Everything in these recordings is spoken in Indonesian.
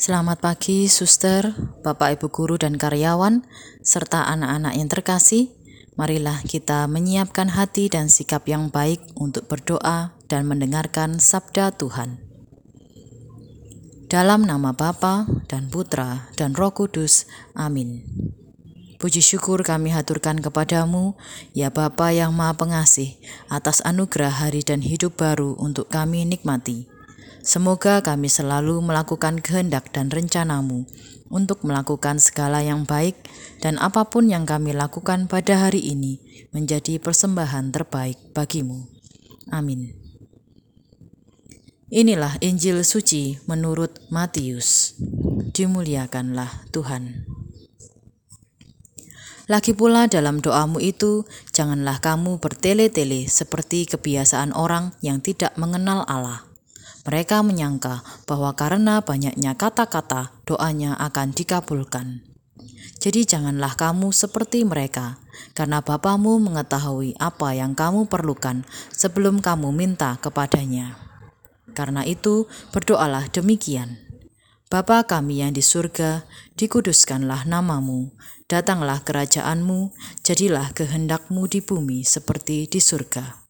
Selamat pagi, suster, bapak, ibu guru, dan karyawan, serta anak-anak yang terkasih. Marilah kita menyiapkan hati dan sikap yang baik untuk berdoa dan mendengarkan sabda Tuhan. Dalam nama Bapa dan Putra dan Roh Kudus, amin. Puji syukur kami haturkan kepadamu, ya Bapa yang Maha Pengasih, atas anugerah hari dan hidup baru untuk kami nikmati. Semoga kami selalu melakukan kehendak dan rencanamu untuk melakukan segala yang baik dan apa pun yang kami lakukan pada hari ini menjadi persembahan terbaik bagimu. Amin. Inilah Injil suci menurut Matius. Dimuliakanlah Tuhan. Lagi pula dalam doamu itu, janganlah kamu bertele-tele seperti kebiasaan orang yang tidak mengenal Allah mereka menyangka bahwa karena banyaknya kata-kata, doanya akan dikabulkan. Jadi janganlah kamu seperti mereka, karena Bapamu mengetahui apa yang kamu perlukan sebelum kamu minta kepadanya. Karena itu, berdoalah demikian. Bapa kami yang di surga, dikuduskanlah namamu, datanglah kerajaanmu, jadilah kehendakmu di bumi seperti di surga.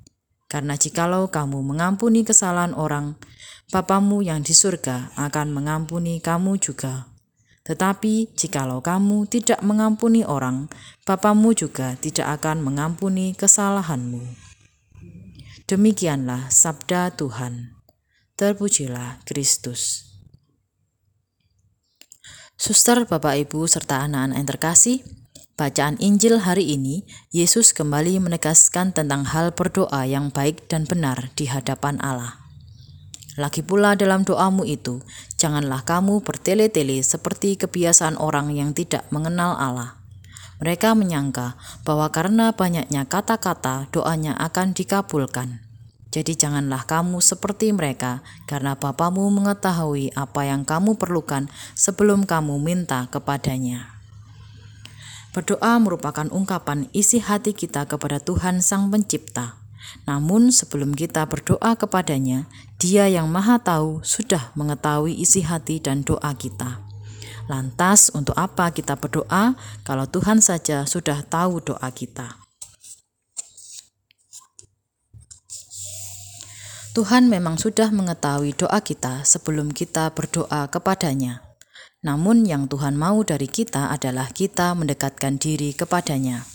Karena jikalau kamu mengampuni kesalahan orang, Bapamu yang di surga akan mengampuni kamu juga. Tetapi jikalau kamu tidak mengampuni orang, Bapamu juga tidak akan mengampuni kesalahanmu. Demikianlah sabda Tuhan. Terpujilah Kristus. Suster, Bapak, Ibu, serta anak-anak yang terkasih, bacaan Injil hari ini, Yesus kembali menegaskan tentang hal berdoa yang baik dan benar di hadapan Allah. Lagi pula dalam doamu itu, janganlah kamu bertele-tele seperti kebiasaan orang yang tidak mengenal Allah. Mereka menyangka bahwa karena banyaknya kata-kata, doanya akan dikabulkan. Jadi janganlah kamu seperti mereka, karena Bapamu mengetahui apa yang kamu perlukan sebelum kamu minta kepadanya. Berdoa merupakan ungkapan isi hati kita kepada Tuhan Sang Pencipta. Namun sebelum kita berdoa kepadanya, dia yang maha tahu sudah mengetahui isi hati dan doa kita. Lantas untuk apa kita berdoa kalau Tuhan saja sudah tahu doa kita? Tuhan memang sudah mengetahui doa kita sebelum kita berdoa kepadanya. Namun yang Tuhan mau dari kita adalah kita mendekatkan diri kepadanya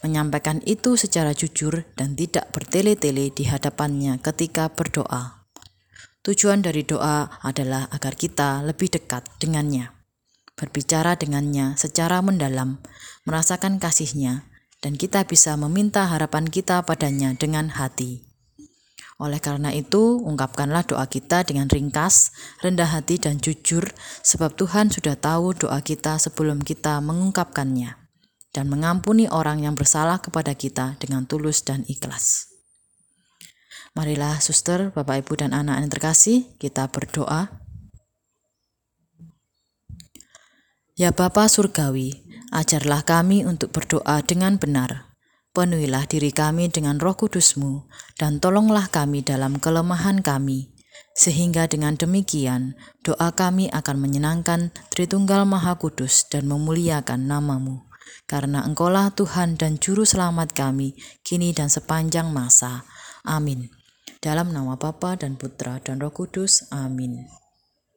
menyampaikan itu secara jujur dan tidak bertele-tele di hadapannya ketika berdoa. Tujuan dari doa adalah agar kita lebih dekat dengannya, berbicara dengannya secara mendalam, merasakan kasihnya, dan kita bisa meminta harapan kita padanya dengan hati. Oleh karena itu, ungkapkanlah doa kita dengan ringkas, rendah hati, dan jujur, sebab Tuhan sudah tahu doa kita sebelum kita mengungkapkannya dan mengampuni orang yang bersalah kepada kita dengan tulus dan ikhlas. Marilah suster, Bapak Ibu dan anak yang terkasih, kita berdoa. Ya Bapa Surgawi, ajarlah kami untuk berdoa dengan benar. Penuhilah diri kami dengan roh kudusmu, dan tolonglah kami dalam kelemahan kami, sehingga dengan demikian doa kami akan menyenangkan Tritunggal Maha Kudus dan memuliakan namamu karena Engkaulah Tuhan dan Juru Selamat kami, kini dan sepanjang masa. Amin. Dalam nama Bapa dan Putra dan Roh Kudus. Amin.